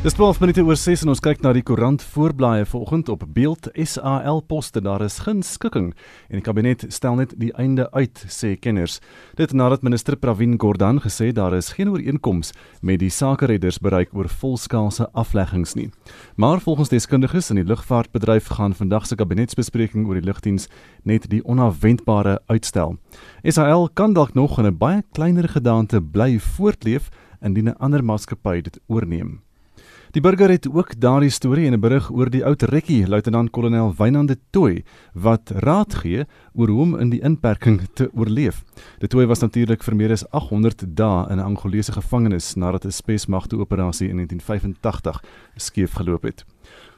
Dis 12 minute oor 6 en ons kyk na die koerant voorblaaie vanoggend op beeld SAL poste daar is geen skikking en die kabinet stel net die einde uit sê kenners. Dit nadat minister Pravin Gordhan gesê daar is geen ooreenkoms met die sakeredders bereik oor volskaalse afleggings nie. Maar volgens deskundiges in die lugvaartbedryf gaan vandag se kabinetsbespreking oor die lugdiens net die onverwendbare uitstel. SAL kan dalk nog in 'n baie kleiner gedaante bly voortleef indien 'n ander maatskappy dit oorneem. Die burger het ook daardie storie en 'n berig oor die ou rekkie luitenant-kolonel Wynande Tooi wat raad gee oor hoe om in die inperking te oorleef. Die Tooi was natuurlik vir meer as 800 dae in 'n Angolese gevangenis nadat 'n spesmagte operasie in 1985 skeef geloop het.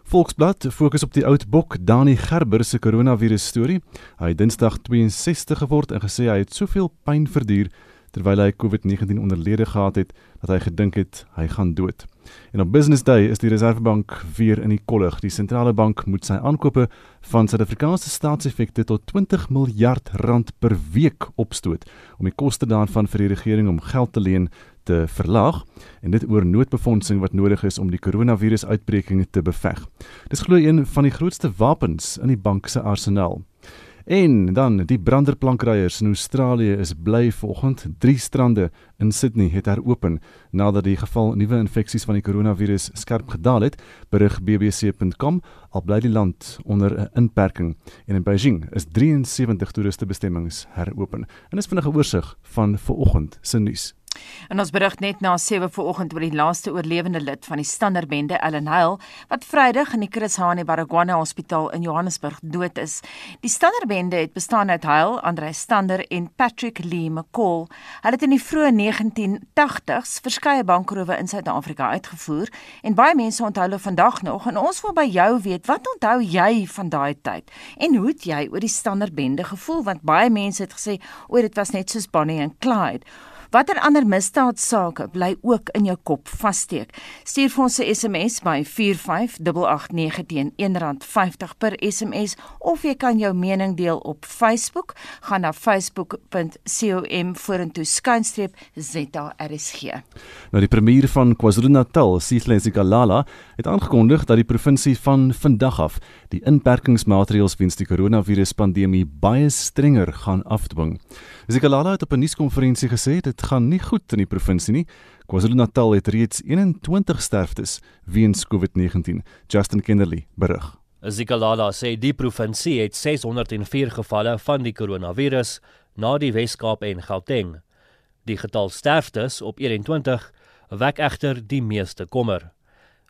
Volksblad fokus op die oud bok Dani Gerber se koronavirus storie. Hy het Dinsdag 62 geword en gesê hy het soveel pyn verduur terwyl hy COVID-19 onderlede gehad het dat hy gedink het hy gaan dood. En op Business Day is die Reservebank weer in die kollig. Die sentrale bank moet sy aankope van Suid-Afrikaanse staatseffekte tot 20 miljard rand per week opstoot om die koste daarvan vir die regering om geld te leen te verlaag en dit oor noodbefondsing wat nodig is om die koronavirusuitbreking te beveg. Dis glo een van die grootste wapens in die bank se arsenaal. En dan die branderplankryers in Australië is bly vanoggend. Drie strande in Sydney het heropen nadat die geval nuwe infeksies van die koronavirus skerp gedaal het, berig bbc.com. Al bly die land onder 'n inperking en in Beijing is 73 toeristebestemmings heropen. En dis vinnige oorsig van vanoggend se nuus. En ons berig net na 7 vanoggend oor die laaste oorlewende lid van die Standerbende, Ellen Hale, wat Vrydag in die Chris Hani Baragwana Hospitaal in Johannesburg dood is. Die Standerbende het bestaan uit Hale, Andre Stander en Patrick Lee McCall. Hulle het in die vroeë 1980s verskeie bankrowe in Suid-Afrika uitgevoer en baie mense onthou hulle vandag nog en ons wil by jou weet, wat onthou jy van daai tyd? En hoe het jy oor die Standerbende gevoel want baie mense het gesê, "O, dit was net soos Bonnie en Clyde." Watter ander misdaadsake bly ook in jou kop vassteek? Stuur vir ons 'n SMS by 45889 teen R1.50 per SMS of jy kan jou mening deel op Facebook. Gaan na facebook.com vorentoe skynstreep ZRSG. Nou die premier van KwaZulu-Natal, Sihle Zikalala, het aangekondig dat die provinsie van vandag af die inperkingsmaatreëls weens die koronaviruspandemie baie strenger gaan afdwing. Zikalala het op 'n nuuskonferensie gesê dit gaan nie goed in die provinsie nie. KwaZulu-Natal het reeds 21 sterftes weens COVID-19. Justin Kennerly berig. Zikalala sê die provinsie het 604 gevalle van die koronavirus na die Wes-Kaap en Gauteng. Die getal sterftes op 21 wek egter die meeste kommer.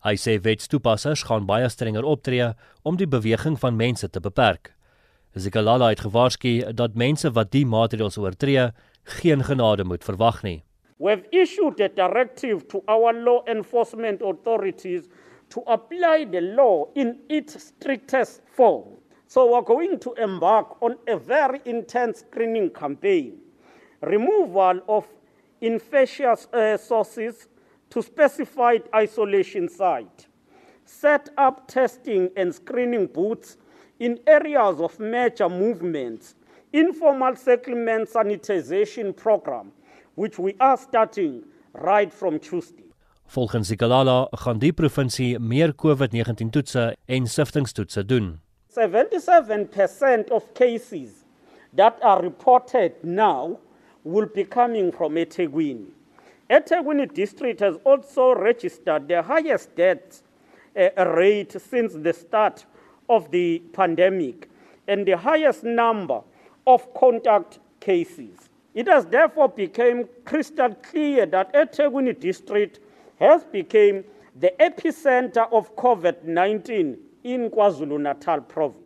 Hy sê wetstoepassers gaan baie strenger optree om die beweging van mense te beperk. Zikalala het gewaarsku dat mense wat die maatreëls oortree, geen genade moet verwag nie. We've issued a directive to our law enforcement authorities to apply the law in its strictest form. So we're going to embark on a very intense screening campaign. Removal of infectious uh, sources to specified isolation site. Set up testing and screening booths in areas of major movements, informal settlement sanitization program, which we are starting right from Tuesday. Volgens Sikalala gaan die provinsie meer COVID-19 toetse en siftingstoetse doen. 77% of cases that are reported now will be coming from eThekwini. eThekwini district has also registered the highest death uh, rate since the start of the pandemic and the highest number of contact cases. It has therefore become crystal clear that Eteguni district has become the epicenter of COVID-19 in KwaZulu-Natal province.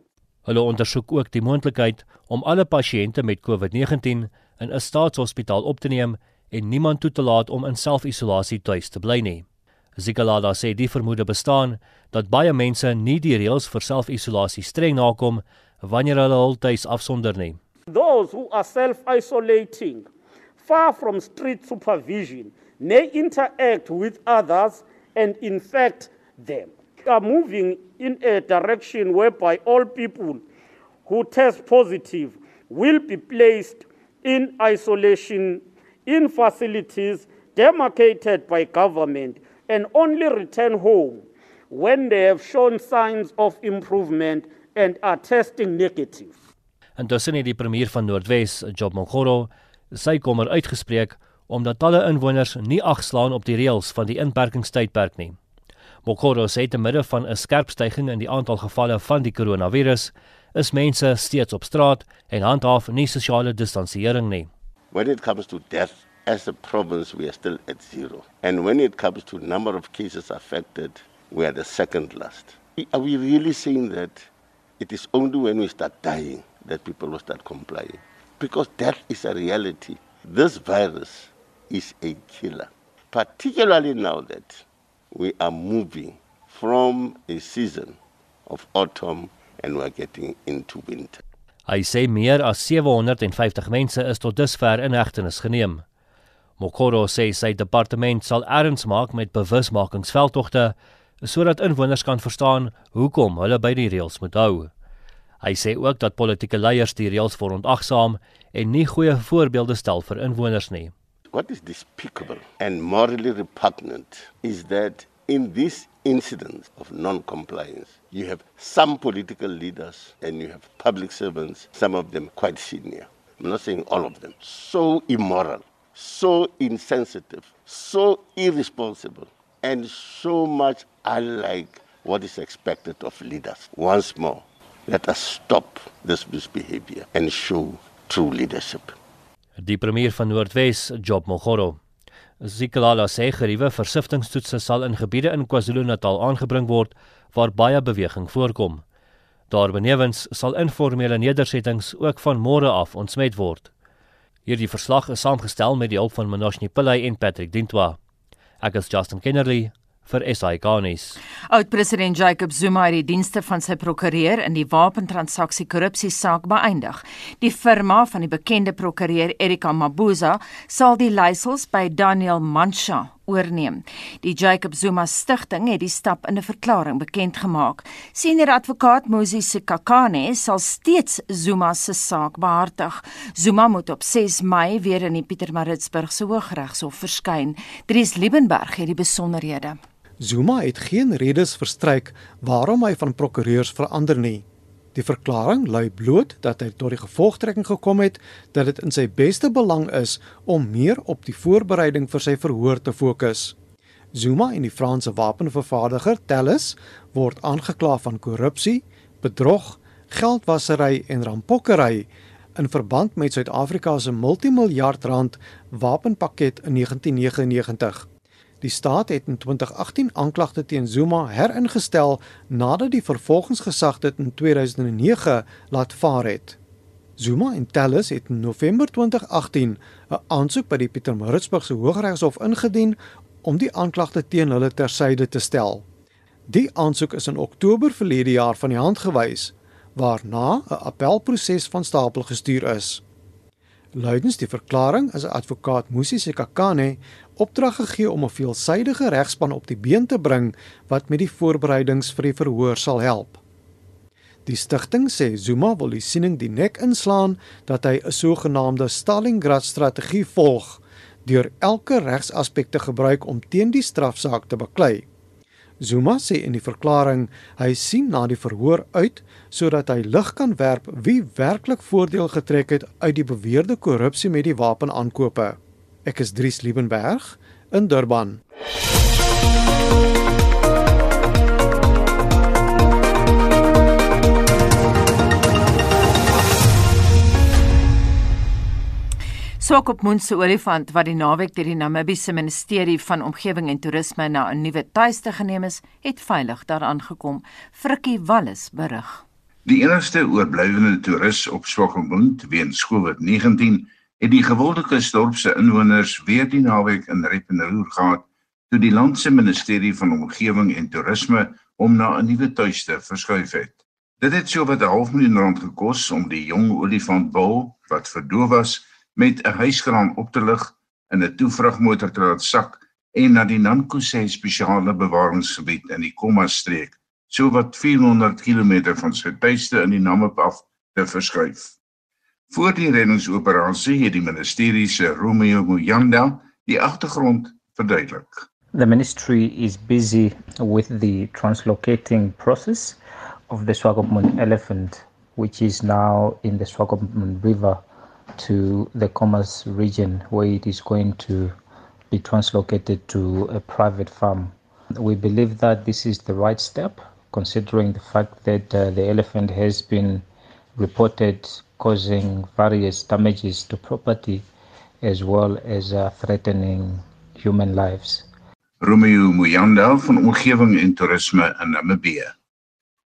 Hulle ondersoek ook die moontlikheid om alle pasiënte met COVID-19 in 'n staatshospitaal op te neem en niemand toe te laat om in self-isolasie tuis te bly nie. Zikalala sê die vermoede bestaan dat baie mense nie die reëls vir self-isolasie streng nakom wanneer hulle hul tuis afsonder nie. Those who are self-isolating far from strict supervision may interact with others and infect them. Are moving in a direction whereby all people who test positive will be placed in isolation in facilities demarcated by government and only return home when they have shown signs of improvement and are testing negative. Intussen het die premier van Noordwes, Job Mongoro, sy kommer uitgespreek omdat talle inwoners nie agslaan op die reëls van die inperkingstydperk nie. Mongoro sê te midde van 'n skerp stygings in die aantal gevalle van die koronavirus, is mense steeds op straat en handhaaf nie sosiale distansiering nie. When it comes to death as a province we are still at zero. And when it comes to number of cases affected, we are the second last. Are we really saying that it is only when we start dying that people will start complying? Because death is a reality. This virus is a killer, particularly now that we are moving from a season of autumn and we are getting into winter. Hy sê meer as 750 mense is tot dusver in hegtenis geneem. Mokoro sê sy departement sal erns maak met bewusmakingsveldtogte sodat inwoners kan verstaan hoekom hulle by die reëls moet hou. Hy sê ook dat politieke leiers die reëls verontagsaam en nie goeie voorbeelde stel vir inwoners nie. What is despicable and morally repugnant is that in this incident of non-compliance, you have some political leaders and you have public servants, some of them quite senior. I'm not saying all of them. So immoral, so insensitive, so irresponsible, and so much unlike what is expected of leaders. Once more, let us stop this misbehavior and show true leadership. Die premier van Noordwes, Job Mogoro. Zikalala sê geriewe versiftingstoetse sal in gebiede in KwaZulu-Natal aangebring word waar baie beweging voorkom. Daarbenewens sal informele nedersettings ook van môre af ontsmet word. Hierdie verslag is saamgestel met die hulp van Manoshni Pillay en Patrick Dintwa. Ek is Justin Kennerly vir SAIGanis. Oud-president Jacob Zuma het die dienste van sy prokureur in die wapentransaksie korrupsie saak beëindig. Die firma van die bekende prokureur Erika Mabuza sal die leiersels by Daniel Mancha oorneem. Die Jacob Zuma stigting het die stap in 'n verklaring bekend gemaak. Senior advokaat Mosi Sekakane sal steeds Zuma se saak behartig. Zuma moet op 6 Mei weer in die Pietermaritzburg se Hooggeregshof verskyn. Dries Liebenberg het die besonderhede. Zuma het geen redes verstryk waarom hy van prokureurs verander nie. Die verklaring lui bloot dat hy tot die gevolgtrekking gekom het dat dit in sy beste belang is om meer op die voorbereiding vir sy verhoor te fokus. Zuma en die Franse wapenvervaardiger Thales word aangekla van korrupsie, bedrog, geldwasery en rampokkery in verband met Suid-Afrika se multimiljard rand wapenpakket in 1999. Die staat het in 2018 aanklagte teen Zuma heringestel nadat die vervolgingsgesag dit in 2009 laat vaar het. Zuma en Tellus het in November 2018 'n aansoek by die Pietermaritzburgse Hooggeregshof ingedien om die aanklagte teen hulle tersyde te stel. Die aansoek is in Oktober verlede jaar van die hand gewys, waarna 'n appelproses van stapel gestuur is. Luidens die verklaring is advokaat Musi Sekakane opdrag gegee om 'n veelsidige regspan op die been te bring wat met die voorbereidings vir die verhoor sal help. Die stigting sê Zuma wil die siening die nek inslaan dat hy 'n sogenaamde Stalingrad strategie volg deur elke regsaspek te gebruik om teen die strafsaak te baklei. Zuma sê in die verklaring hy sien na die verhoor uit sodat hy lig kan werp wie werklik voordeel getrek het uit die beweerde korrupsie met die wapenaankope. Ek is Dries Liebenberg in Durban. Swak op Moonse olifant wat die naweek deur die Namibiese Ministerie van Omgewing en Toerisme na 'n nuwe tuiste geneem is, het veilig daaraan gekom. Frikkie Wallis berig. Die enigste oorblywende toerist op Swakopmund weens COVID-19 het die gewolde dorpse inwoners weer die naweek in Rep en Roer gehad toe die land se ministerie van omgewing en toerisme hom na 'n nuwe tuiste verskuif het. Dit het sowat 'n half miljoen rand gekos om die jong olifantbul wat verdoof was met 'n huiskraan op te lig in 'n toevragmotor te laat sak en na die Nankose spesiale bewaringsgebied in die Komma streek, sowat 400 km van sy tuiste in die Namib af te verskuif. Voor die reddingsoperasie het die ministerie se Romeo die agtergrond verduidelik. The ministry is busy with the translocating process of the Swakopmund elephant, which is now in the Swakopmund River, to the Commerce region, where it is going to be translocated to a private farm. We believe that this is the right step, considering the fact that uh, the elephant has been reported causing various damages to property as well as uh, threatening human lives. Romeo Muyanda van omgewing en toerisme in Namibië.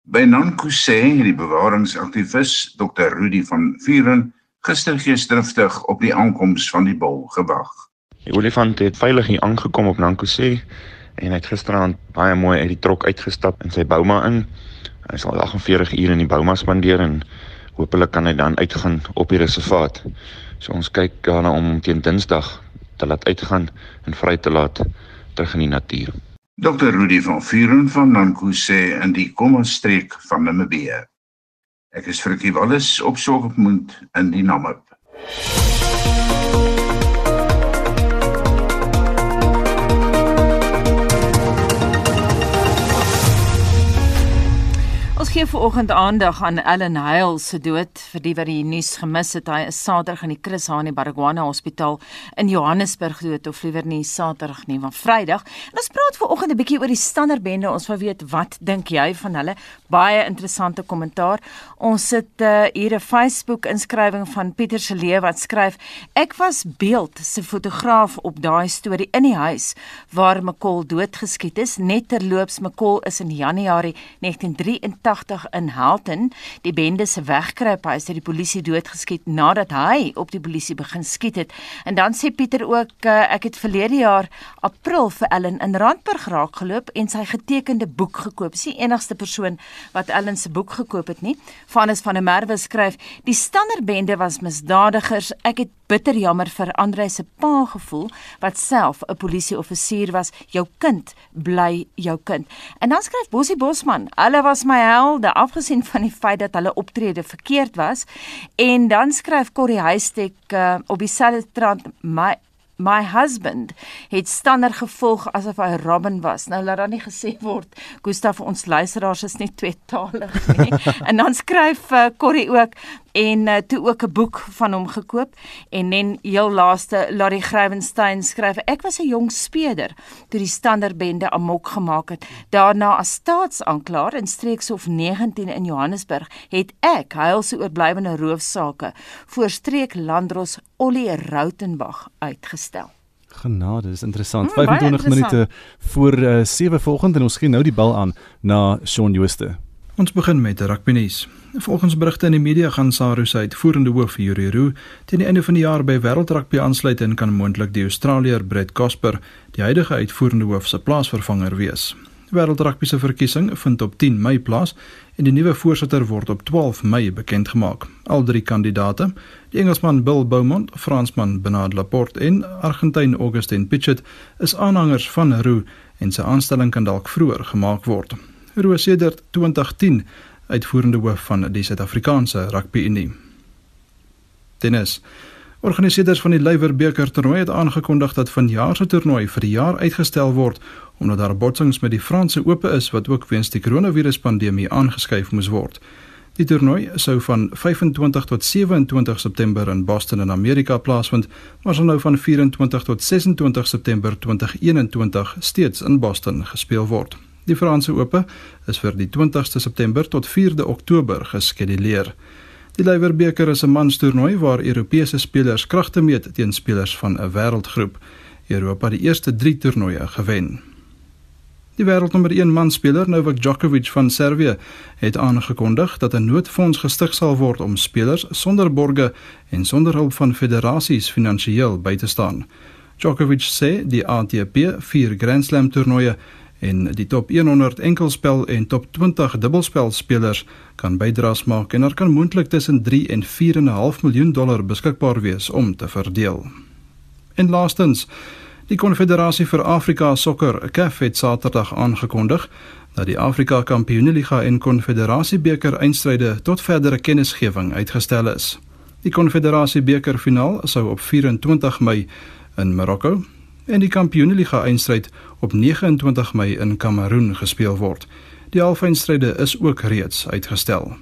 By Nankuse het die bewaringsaktivis Dr Rudy van Vuren gister geesdriftig op die aankoms van die bul gewag. Die olifant het veilig hier aangekom op Nankuse en hy het gisteraand baie mooi uit die trok uitgestap in sy bouma in. Hy sal 48 ure in die bouma spandeer en hopelik kan hy dan uitgaan op die reservaat. So ons kyk daarna om teen Dinsdag te laat uitgaan en vry te laat terug in die natuur. Dr Rudy van Vuren van Nankuse in die Komastreek van Namibië. Ek is vir Kiwalis op Sorgmoed in die Namib. Ons gee vanoggend aandag aan Ellen Hale se dood vir die wat die nuus gemis het. Hy is Saterdag in die Chris Hani Baragwana Hospitaal in Johannesburg dood of liewer nie Saterdag nie, maar Vrydag. En ons praat vanoggend 'n bietjie oor die standerbende. Ons wil weet wat dink jy van hulle? Baie interessante kommentaar. Ons sit uh, hier 'n Facebook inskrywing van Pieter se lewe wat skryf: "Ek was beeld se fotograaf op daai storie in die huis waar McCall doodgeskiet is. Net terloops McCall is in Januarie 1983 1980 in Halton. Die bende se wegkruip hy is deur die polisie doodgeskiet nadat hy op die polisie begin skiet het. En dan sê Pieter ook uh, ek het verlede jaar April vir Ellen in Randburg raak geloop en sy getekende boek gekoop. Die enigste persoon wat Ellen se boek gekoop het nie Vanus van der Merwe skryf die standerbende was misdadigers. Ek het bitter jammer vir Andre se pa gevoel wat self 'n polisieoffisier was. Jou kind bly jou kind. En dan skryf Bosie Bosman hulle was my helde afgesien van die feit dat hulle optrede verkeerd was. En dan skryf Corrie Huystek uh, op dieselfde trant my My husband het stander gevolg asof hy Robin was. Nou laat dan nie gesê word Gustaf ons luisteraars is nie tweetalig nie. en dan skryf uh, Corrie ook en uh, toe ook 'n boek van hom gekoop en net heel laaste Larry Grywenstein skryf ek was 'n jong speeder toe die standerbende amok gemaak het daarna as staatsaanklaer in streekshof 19 in Johannesburg het ek huilse oorblywende roofsaake voor streek landros Ollie Rautenbach uitgestel Genade, dis interessant. Hmm, 25 interessant. minute voor uh, 7 vanoggend en ons gee nou die bal aan na Shaun Jooste. Ons begin met rugby nuus. Volgens berigte in die media gaan Saru se uitvoerende hoof Yuri Roo teen die einde van die jaar by Wêreldrugby aansluit en kan moontlik die Australier Brett Casper, die huidige uitvoerende hoof se plaasvervanger wees. Wêreldrugby se verkiesing vind op 10 Mei plaas en die nuwe voorsitter word op 12 Mei bekend gemaak. Al drie kandidaate, die Engelsman Bill Beaumont, Fransman Bernard Laporte en Argentyn Augustin Pichet, is aanhangers van Roo en sy aanstelling kan dalk vroeër gemaak word. Roo sedert 2010 uitvoerende hoof van die Suid-Afrikaanse Rugby Unie. Tennis. Organiseerders van die Lywerbeker toernooi het aangekondig dat vanjaar se toernooi vir die jaar uitgestel word omdat daar botsings met die Franse Ope is wat ook weens die koronaviruspandemie aangeskuif moes word. Die toernooi sou van 25 tot 27 September in Boston in Amerika plaasvind, maar sal nou van 24 tot 26 September 2021 steeds in Boston gespeel word. Die Franse Ope is vir die 20ste September tot 4de Oktober geskeduleer. Die Lywerbeker is 'n manstoernooi waar Europese spelers kragte meet teen spelers van 'n wêreldgroep. Europa het die eerste 3 toernooie gewen. Die wêreldnommer 1 manspeler Novak Djokovic van Servië het aangekondig dat 'n noodfonds gestig sal word om spelers sonder borge en sonder hulp van federasies finansiëel by te staan. Djokovic sê die ATP 4 Grand Slam toernooie en die top 100 enkelspel en top 20 dubbelspel spelers kan bydraes maak en daar kan moontlik tussen 3 en 4.5 miljoen dollar beskikbaar wees om te verdeel. En laastens, die Konfederasie vir Afrika Sokker, CAF het Saterdag aangekondig dat die Afrika Kampioenligga en Konfederasie beker eindstryde tot verdere kennisgewing uitgestel is. Die Konfederasie beker finaal sou op 24 Mei in Marokko en die Kampioenligga eindstryd op 29 Mei in Kameroen gespeel word. Die halfeindstryde is ook reeds uitgestel.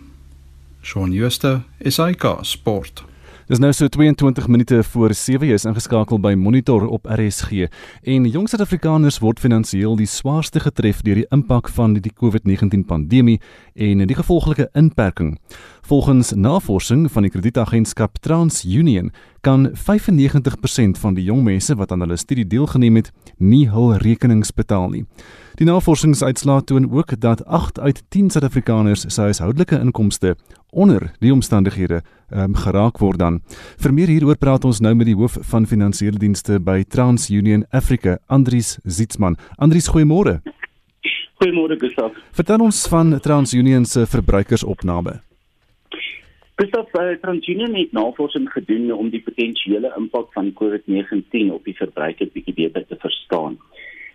Shaun Schuster, SAK Sport. Dis nou so 22 minute voor 7 is ingeskakel by Monitor op RSG en jong Suid-Afrikaners word finansiëel die swaarste getref deur die impak van die COVID-19 pandemie en die gevolglike inperking. Volgens navorsing van die kredietagentskap TransUnion kan 95% van die jong mense wat aan hulle studie deelgeneem het, nie hul rekenings betaal nie. Die navorsingsuitslae toon ook dat 8 uit 10 Suid-Afrikaners se huishoudelike inkomste onder die omstandighede um, geraak word dan. Vir meer hieroor praat ons nou met die hoof van finansiële dienste by TransUnion Africa, Andries Zietsman. Andries, goeiemôre. Goeiemôre Gustav. Vertel ons van TransUnion se verbruikersopname. Gustav, uh, TransUnion het navorsing gedoen om die potensiële impak van COVID-19 op die verbruiker bietjie beter te verstaan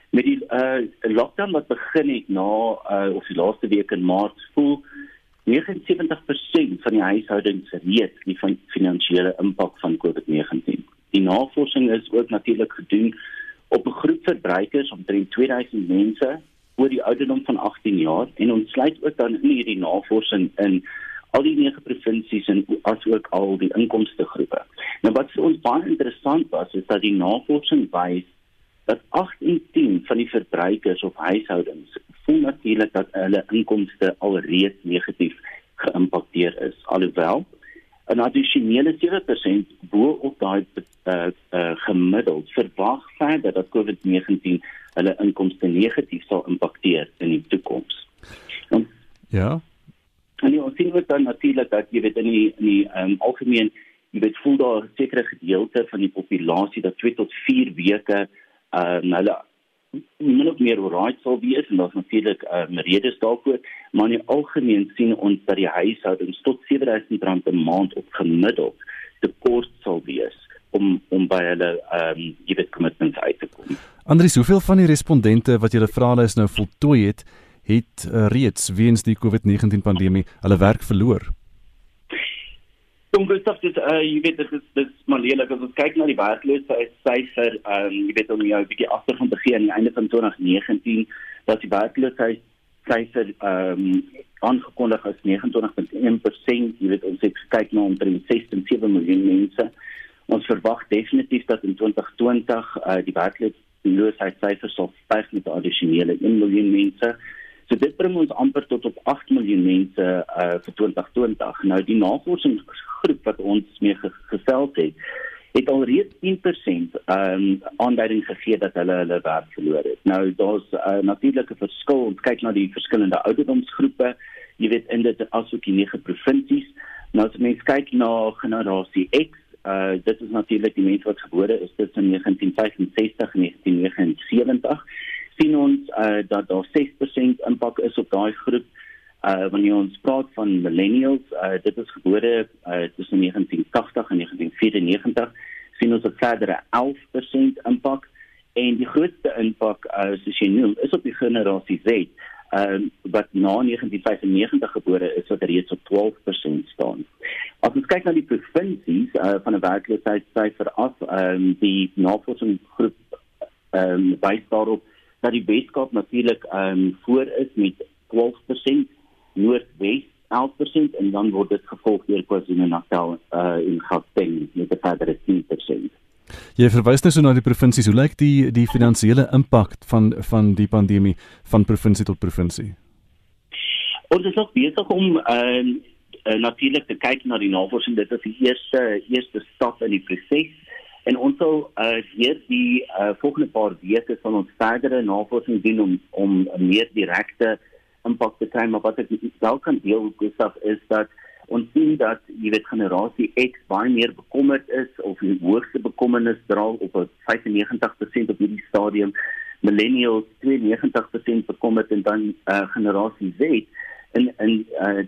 met die uh lockdown wat begin het na uh of die laaste week in Maart voel 79% van die huishoudings reeds die van finansiële impak van COVID-19. Die navorsing is ook natuurlik gedoen op 'n groep verbruikers omtrent 2000 mense oor die ouderdom van 18 jaar en ons sluit ook dan in hierdie navorsing in al die nege provinsies en asook al die inkomste groepe. Nou wat vir ons baie interessant was is dat die navorsing wys dat 8 in 10 van die verbruikers of huishoudings voel natuurlik dat hulle inkomste alreeds negatief geïmpakteer is alhoewel 'n addisionele 7% bo op daai uh, uh, gemiddeld verwag verder dat COVID-19 hulle inkomste negatief sal impakteer in die toekoms. Ja. En jy sien ook dan natuurlik dat jy weet in die in die um, algemeen jy weet voel daar 'n sekere gedeelte van die populasie dat 2 tot 4 weke uh hulle min of meer right sal wees en daar's natuurlik uh redes daarvoor maar in die algemeen sien ons dat die huishoudings tot R7000 'n maand op gemiddeld tekort sal wees om om by hulle um jy weet commitments uit te kom. Andries, hoeveel van die respondente wat julle vrae is nou voltooi het, het uh, reeds weens die COVID-19 pandemie hulle werk verloor? Kom Gustav, dit uh jy weet dit is dit is maar lelik as ons kyk na die werkloosheidssyfer, um jy weet om jou 'n bietjie agtergrond te gee aan die einde van 2019, dat die werkloosheidssyfer um aangekondig as 29.1%, jy weet ons het gekyk na omtrent 6.7 miljoen mense. Ons verwag definitief dat in 2020 uh die werkloosheidssyfer sal styg met 'n addisionele 1 miljoen mense. So dit bring ons amper tot op 8 miljoen mense uh vir 2020. Nou die navorsingsgroep wat ons mee gesels het, het alreeds 10% um aanduiding gegee dat hulle hulle werk verloor het. Nou daar's 'n uh, natuurlike verskil. Ons kyk na die verskillende ouderdomsgroepe. Jy weet in dit asook die nege provinsies. Nou as mens kyk na generasie X, uh dit is natuurlik die mense wat gebore is tussen 1965 en 1979 sien ons uh, dat daar 6% impak is op daai groep. Uh wanneer ons praat van millennials, uh dit is gebore uh tussen 1980 en 1994, sien ons 'n verdere 11% impak en die grootste impak uh soos jy noem is op die generasie Z. Uh, wat na 1995 gebore is wat reeds op 12% staan. As ons kyk na die provinsies uh van 'n werkloosheidssyfer af, ehm um, die navorsingsgroep ehm um, wys daarop dat die Weskaap natuurlik ehm um, voor is met 12%, Noordwes 11% en dan word dit gevolg deur KwaZulu-Natal uh, en Gauteng met 'n verdere 10%. Jy verwys nou so na die provinsies. Hoe lyk die die finansiële impak van van die pandemie van provinsie tot provinsie? Ons is nog besig om ehm uh, uh, natuurlik te kyk na die navorsing. Dit is die eerste eerste stap in die proses. En ons sal uh hier die uh volgende paar weke van ons verdere navorsing doen om om meer direkte impak te kry, maar wat ek wel kan deel Gustav is dat ons sien dat jy weet generasie X baie meer bekommerd is of die hoogste bekommernis dra op 95% op hierdie stadium. Millennials 92% bekommerd en dan uh generasie Z in in uh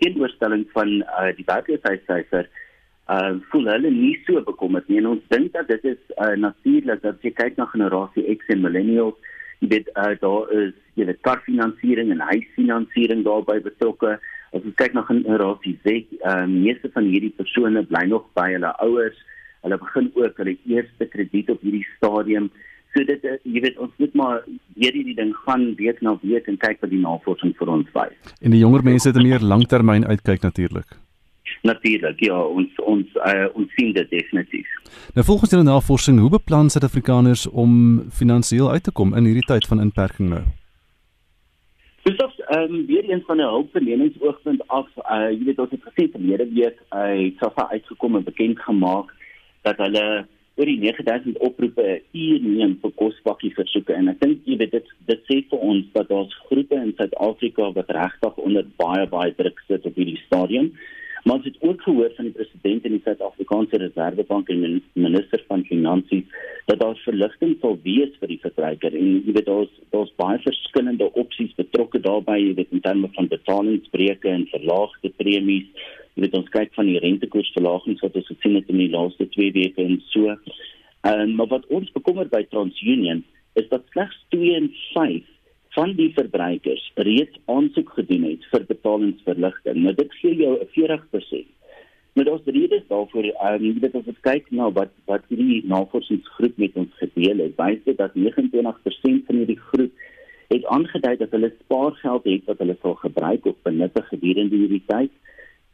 teenoorstelling van uh die werkloosheidsyfer uh voel hulle nie so bekommerd nie en ons dink dat dit is uh natuurlik dat jy kyk na generasie X en millennials jy weet uh daar is jy weet karfinansiering en huisfinansiering daarbey betrokke as jy kyk na generasie Z uh meeste van hierdie persone bly nog by hulle ouers hulle begin ook hulle eerste krediet op hierdie stadium So dit uh, jy weet ons moet maar weer hierdie ding gaan week na week en kyk wat die navorsing vir ons wys. En die jonger mense het 'n meer langtermyn uitkyk natuurlik. Natuurlik, ja, ons ons uh, ons sien dit definitief. Nou volgens julle navorsing, hoe beplan Suid-Afrikaners om finansiëel uit te kom in hierdie tyd van inperking nou? Dis of ehm um, weer een van 'n hulpverleningsoogpunt af, uh, jy weet ons het gesien verlede week uh, SAFA uitgekom en bekend gemaak dat hulle oor die 9000 oproepe uur neem vir kospakkie versoeke en ek dink jy weet dit dit sê vir ons dat daar's groepe in Suid-Afrika wat regtig onder baie baie druk sit op hierdie stadium. Maar ons het ook gehoor van die president en die Suid-Afrikaanse Reservebank en minister van Finansies dat daar verligting sal wees vir die verbruiker en jy weet daar's daar's baie verskillende opsies betrokke daarbey, jy weet in terme van betalingsbreuke en verlaagde premies. Jy weet ons kyk van die rentekoersverlagings wat ons gesien het in die laaste 2 weke en so. Ehm um, maar wat ons bekommer by TransUnion is dat slegs 2 en 5 van die verbruikers reeds aansoek gedoen het vir betalingsverligting. Nou dit gee jou 'n 40%. Maar daar's redes daarvoor. Ehm um, dit as ons kyk na wat wat hierdie navorsingsgroep met ons gedeel het, wys dit dat 29% van hierdie groep het aangedui dat hulle spaargeld het wat hulle sal gebruik of benut gedurende hierdie tyd.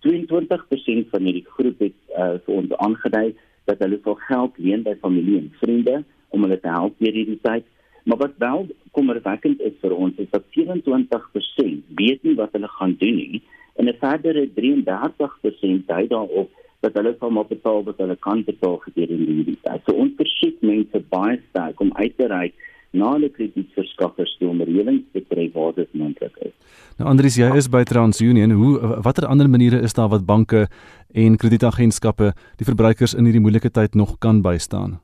22% van hierdie groep het uh, vir ons aangedui dat hulle sal geld leen by familie en vriende om hulle te help deur hierdie tyd. Maar wat wel kommerwekkend is vir ons is dat 27% weet nie wat hulle gaan doen nie en 'n verdere 33% dui daarop dat hulle sal maar betaal wat hulle kan betaal gedurende hierdie tyd. So ons verskik mense baie sterk om uit te reik na hulle kredietverskaffers toe om reëlings te tref waar dit moontlik is. Nou Andries, jy is by TransUnion. Hoe watter ander maniere is daar wat banke en kredietagentskappe die verbruikers in hierdie moeilike tyd nog kan bystaan?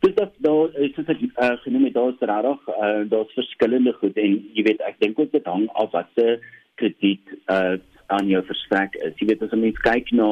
Dis dat daar is dit ek uh, genoem het daar's regtig uh, daar's verskillende goed en jy weet ek dink ook dit hang af wat se krediet uh, aan jou verstrek is. Jy weet as jy kyk na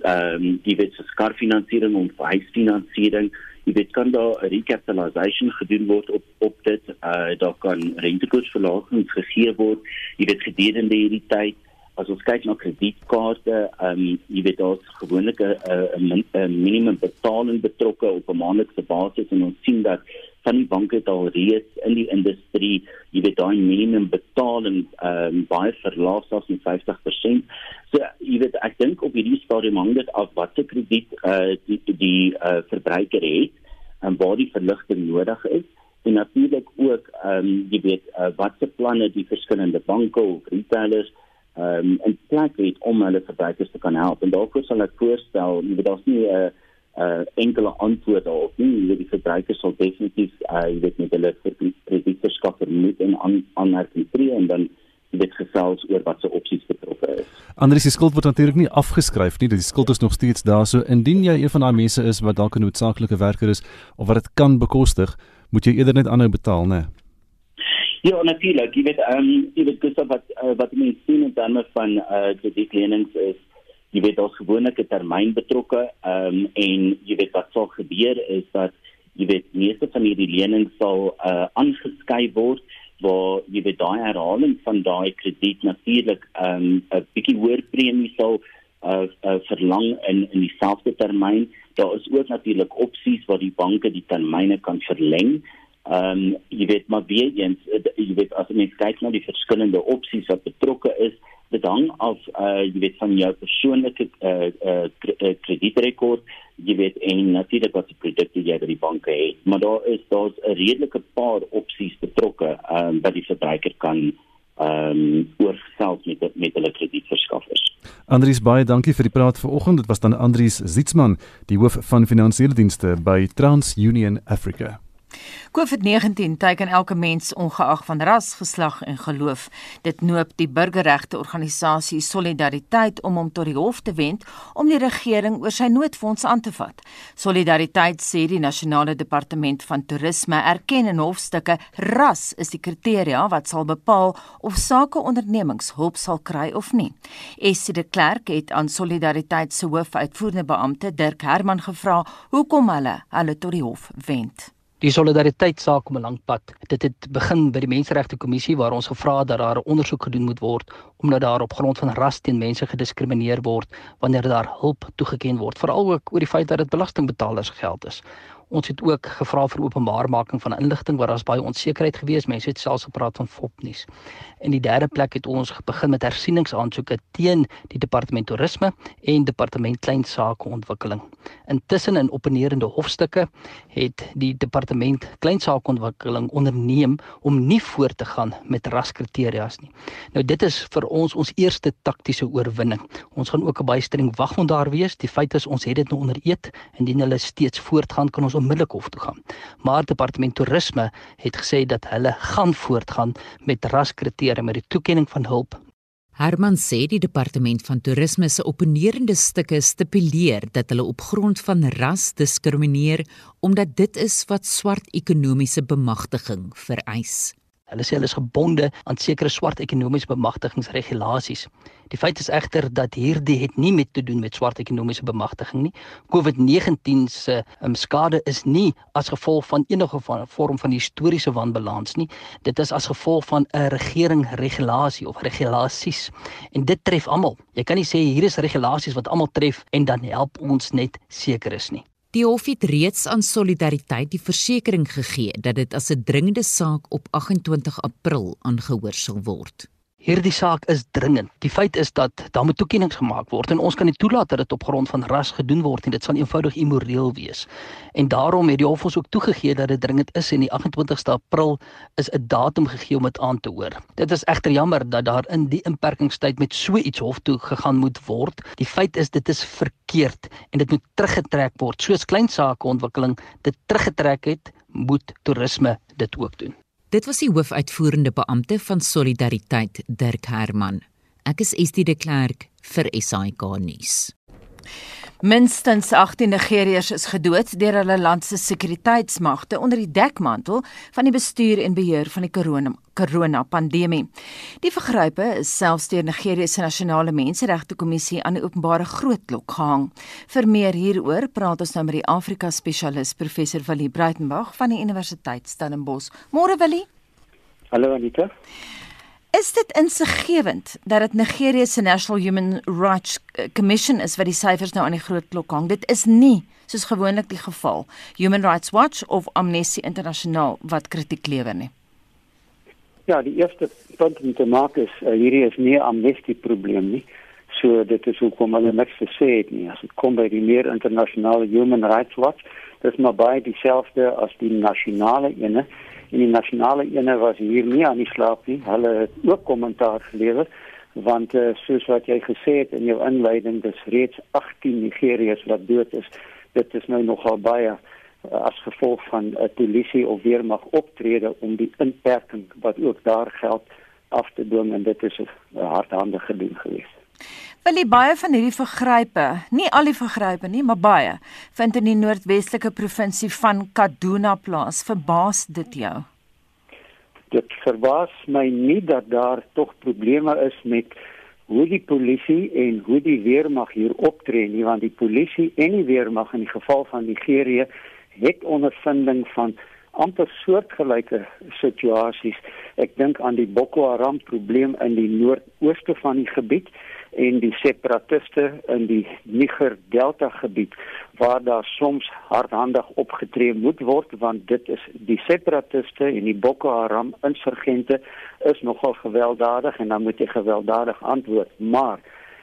ehm um, jy weet so skarfinansiering en huisfinansiering, jy weet kan daar 'n recapitalisation gedoen word op op dit uh, daar kan rentekoersverlagings gegee word. Jy weet gedurende hierdie tyd as ons kyk na kredietkaarte, ehm um, jy weet daar's gewoonlik 'n 'n minimum betaling betrokke op 'n maandelikse basis en ons sien dat van die banke het al reeds in die industrie, jy weet daai minimum betaling ehm um, baie verlaag as in 50%. So jy weet ek dink op hierdie stadium hang dit af wat se krediet eh uh, die die uh, verbruiker het en waar die verligting nodig is en natuurlik ook ehm um, jy weet uh, wat se planne die verskillende banke of retailers um, en plek het om hulle verbruikers te kan help. En daarvoor sal ek voorstel, jy weet daar's nie 'n uh, uh, enkele antwoord daarop nie. Jy weet die verbruikers sal definitief uh, jy weet met hulle kredietverskaffer moet en aan aanmerking tree en dan dit gesels oor wat se opsies betrokke is. Anders die skuld word natuurlik nie afgeskryf nie. Die skuld is nog steeds daar. So indien jy een van daai mense is wat dalk 'n noodsaaklike werker is of wat dit kan bekostig, moet jy eerder net aanhou betaal, né? Nee? Ja, natuurlik. Jy weet, ehm um, jy weet Gustav wat uh, wat mense sien in terme van eh uh, kredietlenings is jy weet daar's gewoonlik 'n termyn betrokke ehm um, en jy weet wat sal gebeur is dat jy weet meeste van hierdie lenings sal eh uh, aangeskryf word waar jy weet daai herhaling van daai krediet natuurlik ehm um, 'n bietjie hoër premie sal uh, uh verlang in in dieselfde termyn. Daar is ook natuurlik opsies waar die banke die termyne kan verleng. Ehm um, jy weet maar weer eens eh, jy weet as jy kyk na die verskillende opsies wat betrokke is, dit hang af uh jy weet van jou persoonlike uh uh kredietrekord, jy weet en natuurlik wat die produkte jy by die banke het. Maar daar is daar's 'n redelike paar opsies betrokke ehm um, wat die verbruiker kan ehm um, oorself met met hulle kredietverskaffers. Andries baie dankie vir die praat vanoggend. Dit was dan Andries Zietsman, die hoof van finansiële dienste by TransUnion Africa. COVID-19 teiken elke mens ongeag van ras, geslag en geloof. Dit noop die burgerregte organisasie Solidariteit om hom tot die hof te wend om die regering oor sy noodfonds aan te vat. Solidariteit sê die nasionale departement van toerisme erken in hofstukke ras is die kriteria wat sal bepaal of sakeondernemings hulp sal kry of nie. Essie de Klerk het aan Solidariteit se hoofuitvoerende beampte Dirk Herman gevra hoekom hulle hulle tot die hof wend. Die solidariteit saak om 'n lang pad. Dit het begin by die Menseregte Kommissie waar ons gevra het dat daar 'n ondersoek gedoen moet word omdat daar op grond van ras teen mense gediskrimineer word wanneer daar hulp toegeken word, veral ook oor die feit dat dit belastingbetalers geld is. Ons het ook gevra vir openbaarmaking van inligting waar daar's baie onsekerheid gewees. Mense het selfs gepraat van fopnuus. In die derde plek het ons begin met hersieningsaansoeke teen die departement toerisme en departement klein sake ontwikkeling. Intussen in opponerende hofstukke het die departement klein sake ontwikkeling onderneem om nie voort te gaan met raskriteria's nie. Nou dit is vir ons ons eerste taktiese oorwinning. Ons gaan ook 'n baie streng waghond daar wees. Die feit is ons het dit nou onder en indien hulle steeds voortgaan kan ons onmiddellik hof toe gaan. Maar departement toerisme het gesê dat hulle gaan voortgaan met raskriteria met die toekenning van hulp. Herman sê die departement van toerisme se opponerende stukke stipuleer dat hulle op grond van ras diskrimineer omdat dit is wat swart ekonomiese bemagtiging vereis. Hulle sê hulle is gebonde aan sekere swart ekonomiese bemagtigingsregulasies. Die feit is egter dat hierdie het nie met te doen met swart ekonomiese bemagtiging nie. COVID-19 se um, skade is nie as gevolg van enige van, vorm van historiese wanbalans nie. Dit is as gevolg van 'n regering regulasie of regulasies. En dit tref almal. Jy kan nie sê hier is regulasies wat almal tref en dan help ons net seker is nie. Die hof het reeds aan solidariteit die versekering gegee dat dit as 'n dringende saak op 28 April aangehoor sal word. Hierdie saak is dringend. Die feit is dat daar moet toekennings gemaak word en ons kan nie toelaat dat dit op grond van ras gedoen word nie. Dit sal eenvoudig immoreel wees. En daarom het die hof ons ook toegegee dat dit dringend is en die 28ste April is 'n datum gegee om dit aan te hoor. Dit is egter jammer dat daar in die inperkingstyd met so iets hof toe gegaan moet word. Die feit is dit is verkeerd en dit moet teruggetrek word. Soos klein sake ontwikkeling dit teruggetrek het, moet toerisme dit ook doen. Dit was die hoofuitvoerende beampte van Solidariteit, Dirk Herman. Ek is Estie de Klerk vir SAK nuus. Minstens 18 Nigeriërs is gedood deur hulle land se sekuriteitsmagte onder die dekmantel van die bestuur en beheer van die corona corona pandemie. Die vergrype is selfs deur Nigerië se nasionale menseregte kommissie aan die openbare grootklok gehang. Vir meer hieroor praat ons nou met die Afrika spesialis professor Willie Breitenberg van die Universiteit Stellenbosch. Môre Willie. Hallo Anita. Is dit insiggewend dat dit Nigerië se National Human Rights Commission is wat die syfers nou aan die groot klok hang? Dit is nie soos gewoonlik die geval Human Rights Watch of Amnesty International wat kritiek lewer nie. Ja, die eerste punt om te maak is uh, hierdie is nie 'n amnesty probleem nie. So dit is hoekom hulle niks te sê het nie. As dit kom by die meer internasionale Human Rights Watch, dis maar baie dieselfde as die nasionale ene en die nasionale ene was hier nie aan die slaap nie. Hulle het ook kommentaar gelewer want uh, soos wat jy gesê het in jou inleiding dis reeds 18 Nigeriërs wat dood is. Dit is nou nogal baie uh, as gevolg van 'n uh, polisie of weermag optrede om die inperking wat ook daar geld af te dwing en dit is 'n uh, hardhandige gedoen geweest. Wil jy baie van hierdie vergrype, nie al die vergrype nie, maar baie, vind in die noordwestelike provinsie van Kaduna plaas. Verbaas dit jou? Dit verbaas my nie dat daar tog probleme is met hoe die polisie en hoe die weermag hier optree nie, want die polisie en die weermag in die geval van Nigerië het ondervinding van amper soortgelyke situasies. Ek dink aan die Boko Haram probleem in die noordooste van die gebied en die separatiste in die Niger Delta gebied waar daar soms hardhandig opgetree moet word want dit is die separatiste en die Boko Haram insurgente is nogal gewelddadig en dan moet jy gewelddadig antwoord. Maar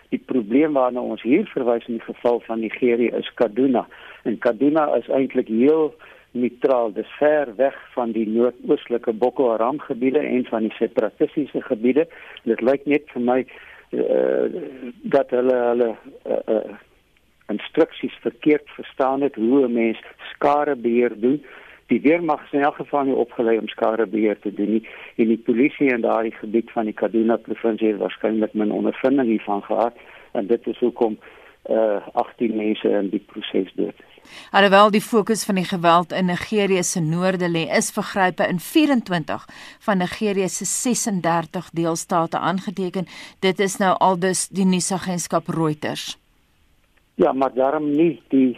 die probleem waarna ons hier verwys in die geval van Nigerië is Kaduna. En Kaduna is eintlik heel neutraal dis ver weg van die noordoostelike Boko Haram gebiede en van die separatistiese gebiede. Dit lyk net vir my uh, dat hulle hulle uh, uh, instruksies verkeerd verstaan het hoe 'n mens skarebeheer doen. Die weermag is in elk geval nie opgelei om skarebeheer te doen nie. En die polisie in daardie gebied van die Kaduna provinsie het waarskynlik min ondervinding hiervan gehad en dit is hoekom uh 18 mense in die proses dood. Alhoewel die fokus van die geweld in Nigerië se noorde lê, is vergrype in 24 van Nigerië se 36 deelstate aangeteken. Dit is nou aldus die nuusagentskap Reuters. Ja, maar daarom nie die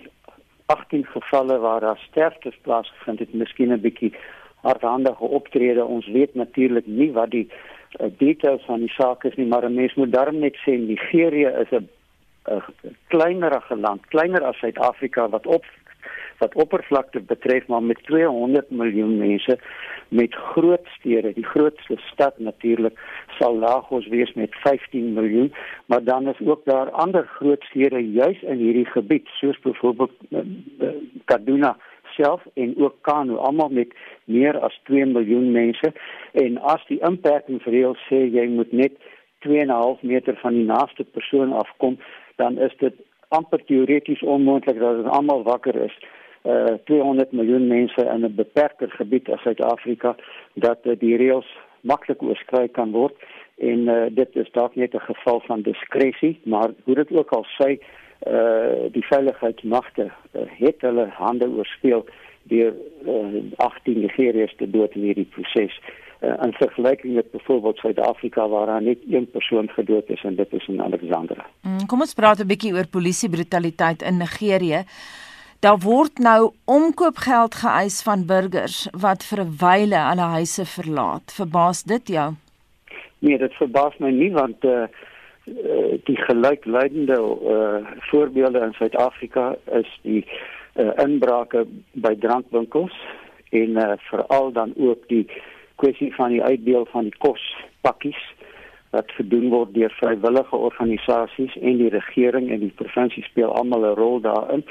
18 gevalle waar daar sterftes plaasgevind het, miskien 'n bietjie hardhandige optrede. Ons weet natuurlik nie wat die uh, details van die saak is nie, maar 'n mens moet daarom net sê Nigerië is 'n 'n kleinerige land, kleiner as Suid-Afrika wat op wat oppervlakte betref maar met 200 miljoen mense met groot stede die grootste stad natuurlik sal Lagos wees met 15 miljoen maar dan is ook daar ander groot stede juis in hierdie gebied soos byvoorbeeld uh, uh, Kaduna self en ook Kano almal met meer as 2 miljoen mense. En as die inperkingsreël sê jy moet net 2.5 meter van die naaste persoon afkom dan is dit amper teoreties onmoontlik dat dit almal wakker is. Uh 200 miljoen mense in 'n beperkte gebied as Suid-Afrika dat uh, die reëls maklik oorskry kan word. En uh, dit is dalk net 'n geval van diskresie maar hoe dit ook al sê uh die veiligheidsmagte uh, het hulle hande oorspeel deur uh, 18 Nigeriërs te dood in hierdie proses uh, in vergelyking met byvoorbeeld Suid-Afrika waar daar net een persoon gedood is en dit is in Alexandra. Mm, kom ons praat 'n bietjie oor polisiebrutaliteit in Nigerië. Daar word nou omkoopgeld geëis van burgers wat vir 'n wyle hulle huise verlaat. Verbaas dit jou? Nee, dit verbaas my nie want uh die gelykleidende uh voorbeelde in Suid-Afrika is die uh inbrake by drankwinkels en uh veral dan ook die kwessie van die uitdeel van die kospakkies wat gedoen word deur vrywillige organisasies en die regering en die provinsie speel almal 'n rol daarin.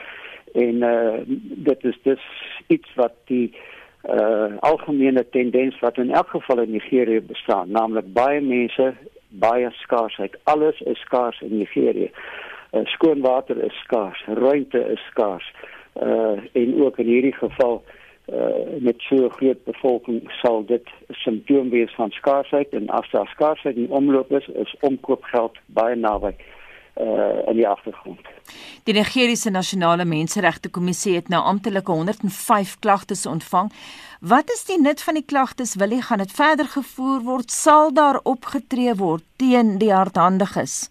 En uh dit is dus iets wat die uh algemene tendens wat in elk geval in Nigerië bestaan naamlik baie mense baie skaarsheid. Alles is skaars in Nigerië. Uh, skoon water is skaars ruimte is skaars. Uh en ook in hierdie geval uh met so 'n groot bevolking sal dit 'n simptoom wees van skaarsheid en as daar skaarsheid in omloop is is omkoopgeld baie naby uh in die agtergrond. Die Nigeriese Nasionale Menseregte Kommissie het nou amptelike 105 klagtes ontvang. Wat is die nut van die klagtes? Wil jy gaan dit verder gevoer word? Sal daar opgetree word teen die hardhandiges?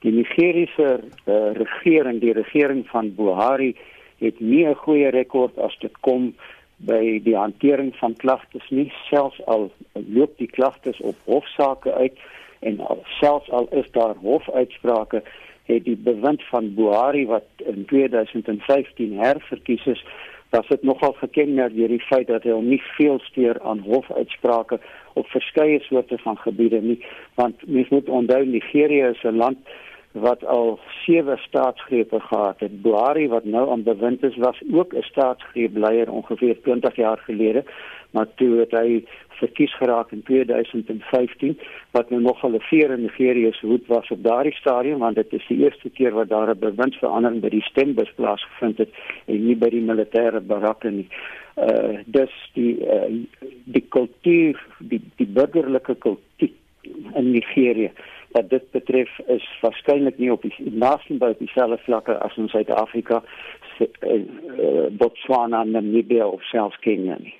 Die Nigeriese uh, regering, die regering van Buhari het nie 'n goeie rekord as dit kom by die hantering van klagtes nie. Selfs al loop die klagtes op hofsaake uit en al, selfs al is daar hofuitsprake het die bewind van Buhari wat in 2015 herverkies is was dit nogal gekenmerk deur die feit dat hy hom nie veel steur aan hofuitsprake op verskeie soorte van gebiede nie. Want mens moet onthou Nigerië is 'n land wat al sewe staatsgrepe gehad het. Buhari wat nou aan bewind is was ook 'n staatsgreepleier ongeveer 20 jaar gelede, maar toe het hy verkies geraak in 2015 wat nou nog hulle veer in Nigerië se hoed was op daardie stadium want dit is die eerste keer wat daar 'n bewindsverandering by die stembus plaasgevind het en nie by die militêre barakke nie. Uh dus die uh, die kultuur die die burgerlike kultuur in Nigerië wat dit betref is waarskynlik nie op die by dieselfde vlakke as in Suid-Afrika, uh, Botswana, Namibië of selfs Kenia nie.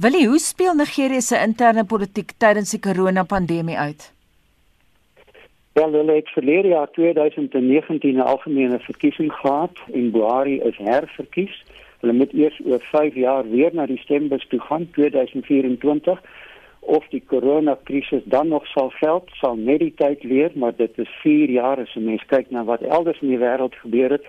Willie, hoe speel Nigerië se interne politiek tydens die corona-pandemie uit? Wel, hulle het verlede jaar 2019 'n algemene verkiesing gehad en Buhari is herverkies. Hulle moet eers oor 5 jaar weer na die stembus toe gaan 2024 of die koronakrisis dan nog sal veld sal net die tyd leer maar dit is 4 jaar as 'n mens kyk na wat elders in die wêreld gebeur het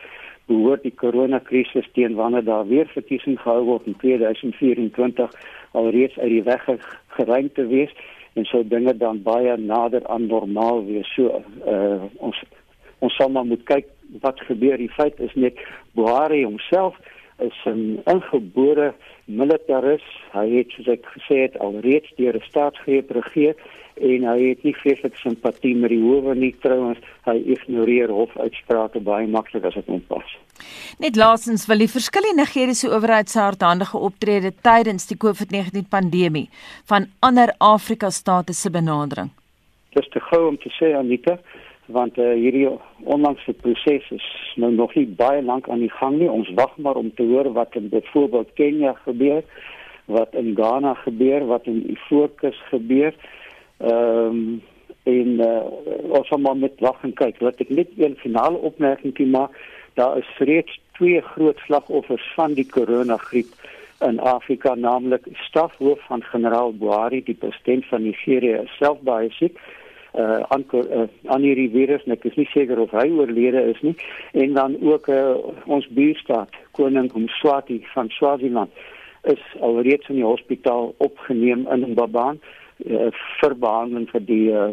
behoort die koronakrisis teen wanneer daar weer verkiesing gehou word in 2024 alreeds uit die weg geruim te wees en sou dinge dan baie nader aan normaal wees. So uh, ons ons sal maar moet kyk wat gebeur. Die feit is net Buhari homself is 'n ingebore militaris. Hy het soos ek gesê het alreeds deur 'n staatsgreep regeer en hy het nie vreeslik simpatie met die howe nie trouens. Hy ignoreer hofuitsprake baie maklik as dit hom pas. Net laasens wil die verskillende Nigeriese owerheid se hardhandige optrede tydens die COVID-19 pandemie van ander Afrika state se benadering. Dis te gou om te sê Anita, want uh, hierdie onlangse proses is nou nog nie baie lank aan die gang nie. Ons wag maar om te hoor wat in byvoorbeeld Kenia gebeur, wat in Ghana gebeur, wat in Ivoorkus gebeur. Ehm um, en uh, ons gaan maar met wag en kyk. Laat ek net een finale opmerking maak. Daar is reeds twee groot slagoffers van die koronagriep in Afrika, naamlik stafhoof van generaal Buhari, die president van Nigerië, self baie siek uh aan uh, aan hierdie virus en ek is nie seker of hy oorlede is nie. En dan ook uh, ons buurstaat koning Mswati van Swaziland is alreeds in die hospitaal opgeneem in Mbabane uh, vir behandeling vir die uh,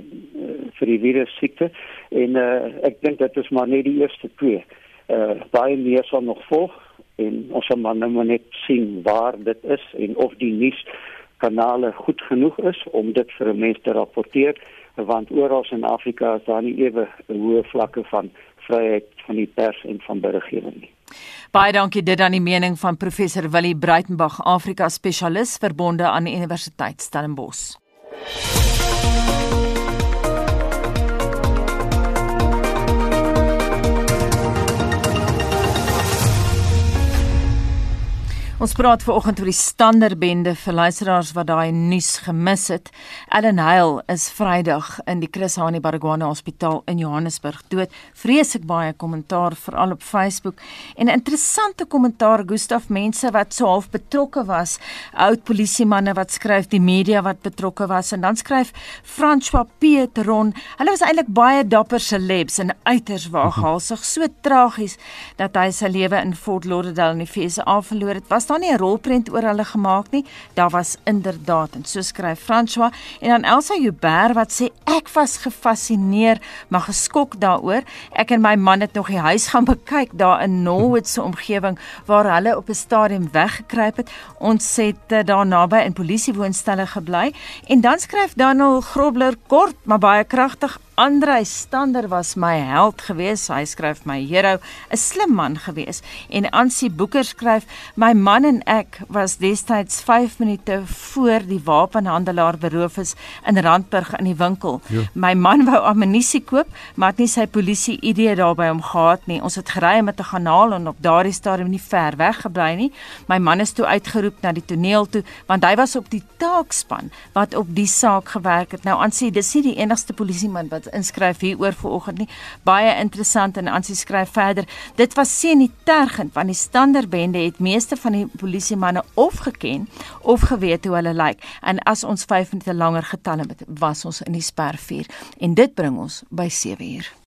vir die virus siekte. En uh, ek dink dit is maar net die eerste twee. Uh baie meer sal nog volg en ons sal maar nou net sien waar dit is en of die nuus kanale goed genoeg is om dit vir 'n mens te rapporteer want oral in Afrika is daar nie ewe hoë vlakke van vryheid van die pers en van beriggewing nie. Baie dankie dit aan die mening van professor Willie Breitenberg, Afrika spesialis verbonde aan die Universiteit Stellenbosch. Ons praat ver oggend oor die standerbende vir luisteraars wat daai nuus gemis het. Ellen Heil is Vrydag in die Chris Hani Baragwana Hospitaal in Johannesburg dood. Vreeslik baie kommentaar veral op Facebook en 'n interessante kommentaar Gustaf mense wat so half betrokke was, oud polisiemanne wat skryf, die media wat betrokke was en dan skryf François Pietron. Hulle was eintlik baie dapper celebs en uiters waaghalsig, so tragies dat hy sy lewe in Fort Lauderdale in die VSA verloor het. Was daar nie 'n rolprent oor hulle gemaak nie. Daar was inderdaad en so skryf François en dan Elsa Joubert wat sê ek was gefassineer maar geskok daaroor. Ek en my man het nog die huis gaan bekyk daar in Norwood se omgewing waar hulle op 'n stadium weggekruip het. Ons het uh, daar naby in polisiewoonstelle gebly en dan skryf Daniel Grobler kort maar baie kragtig Andrei Stander was my held geweest. Hy skryf my hero, 'n slim man geweest. En Ansie Boeker skryf my man en ek was destyds 5 minute voor die wapenhandelaar beroof is in Randburg in die winkel. Jo. My man wou ammunisie koop, maar het nie sy polisie idee daarby om gehad nie. Ons het gery met 'n kanaal en op daardie stadium nie ver weg gebly nie. My man is toe uitgeroep na die toneel toe want hy was op die taakspan wat op die saak gewerk het. Nou Ansie, dis nie die enigste polisieman wat inskryf hier oor vanoggend nie. Baie interessant en Ansie skryf verder. Dit was senitergend want die standerbende het meeste van die polisie manne of geken of geweet hoe hulle lyk. En as ons 5 minute langer getal het, was ons in die spervuur. En dit bring ons by 7 uur.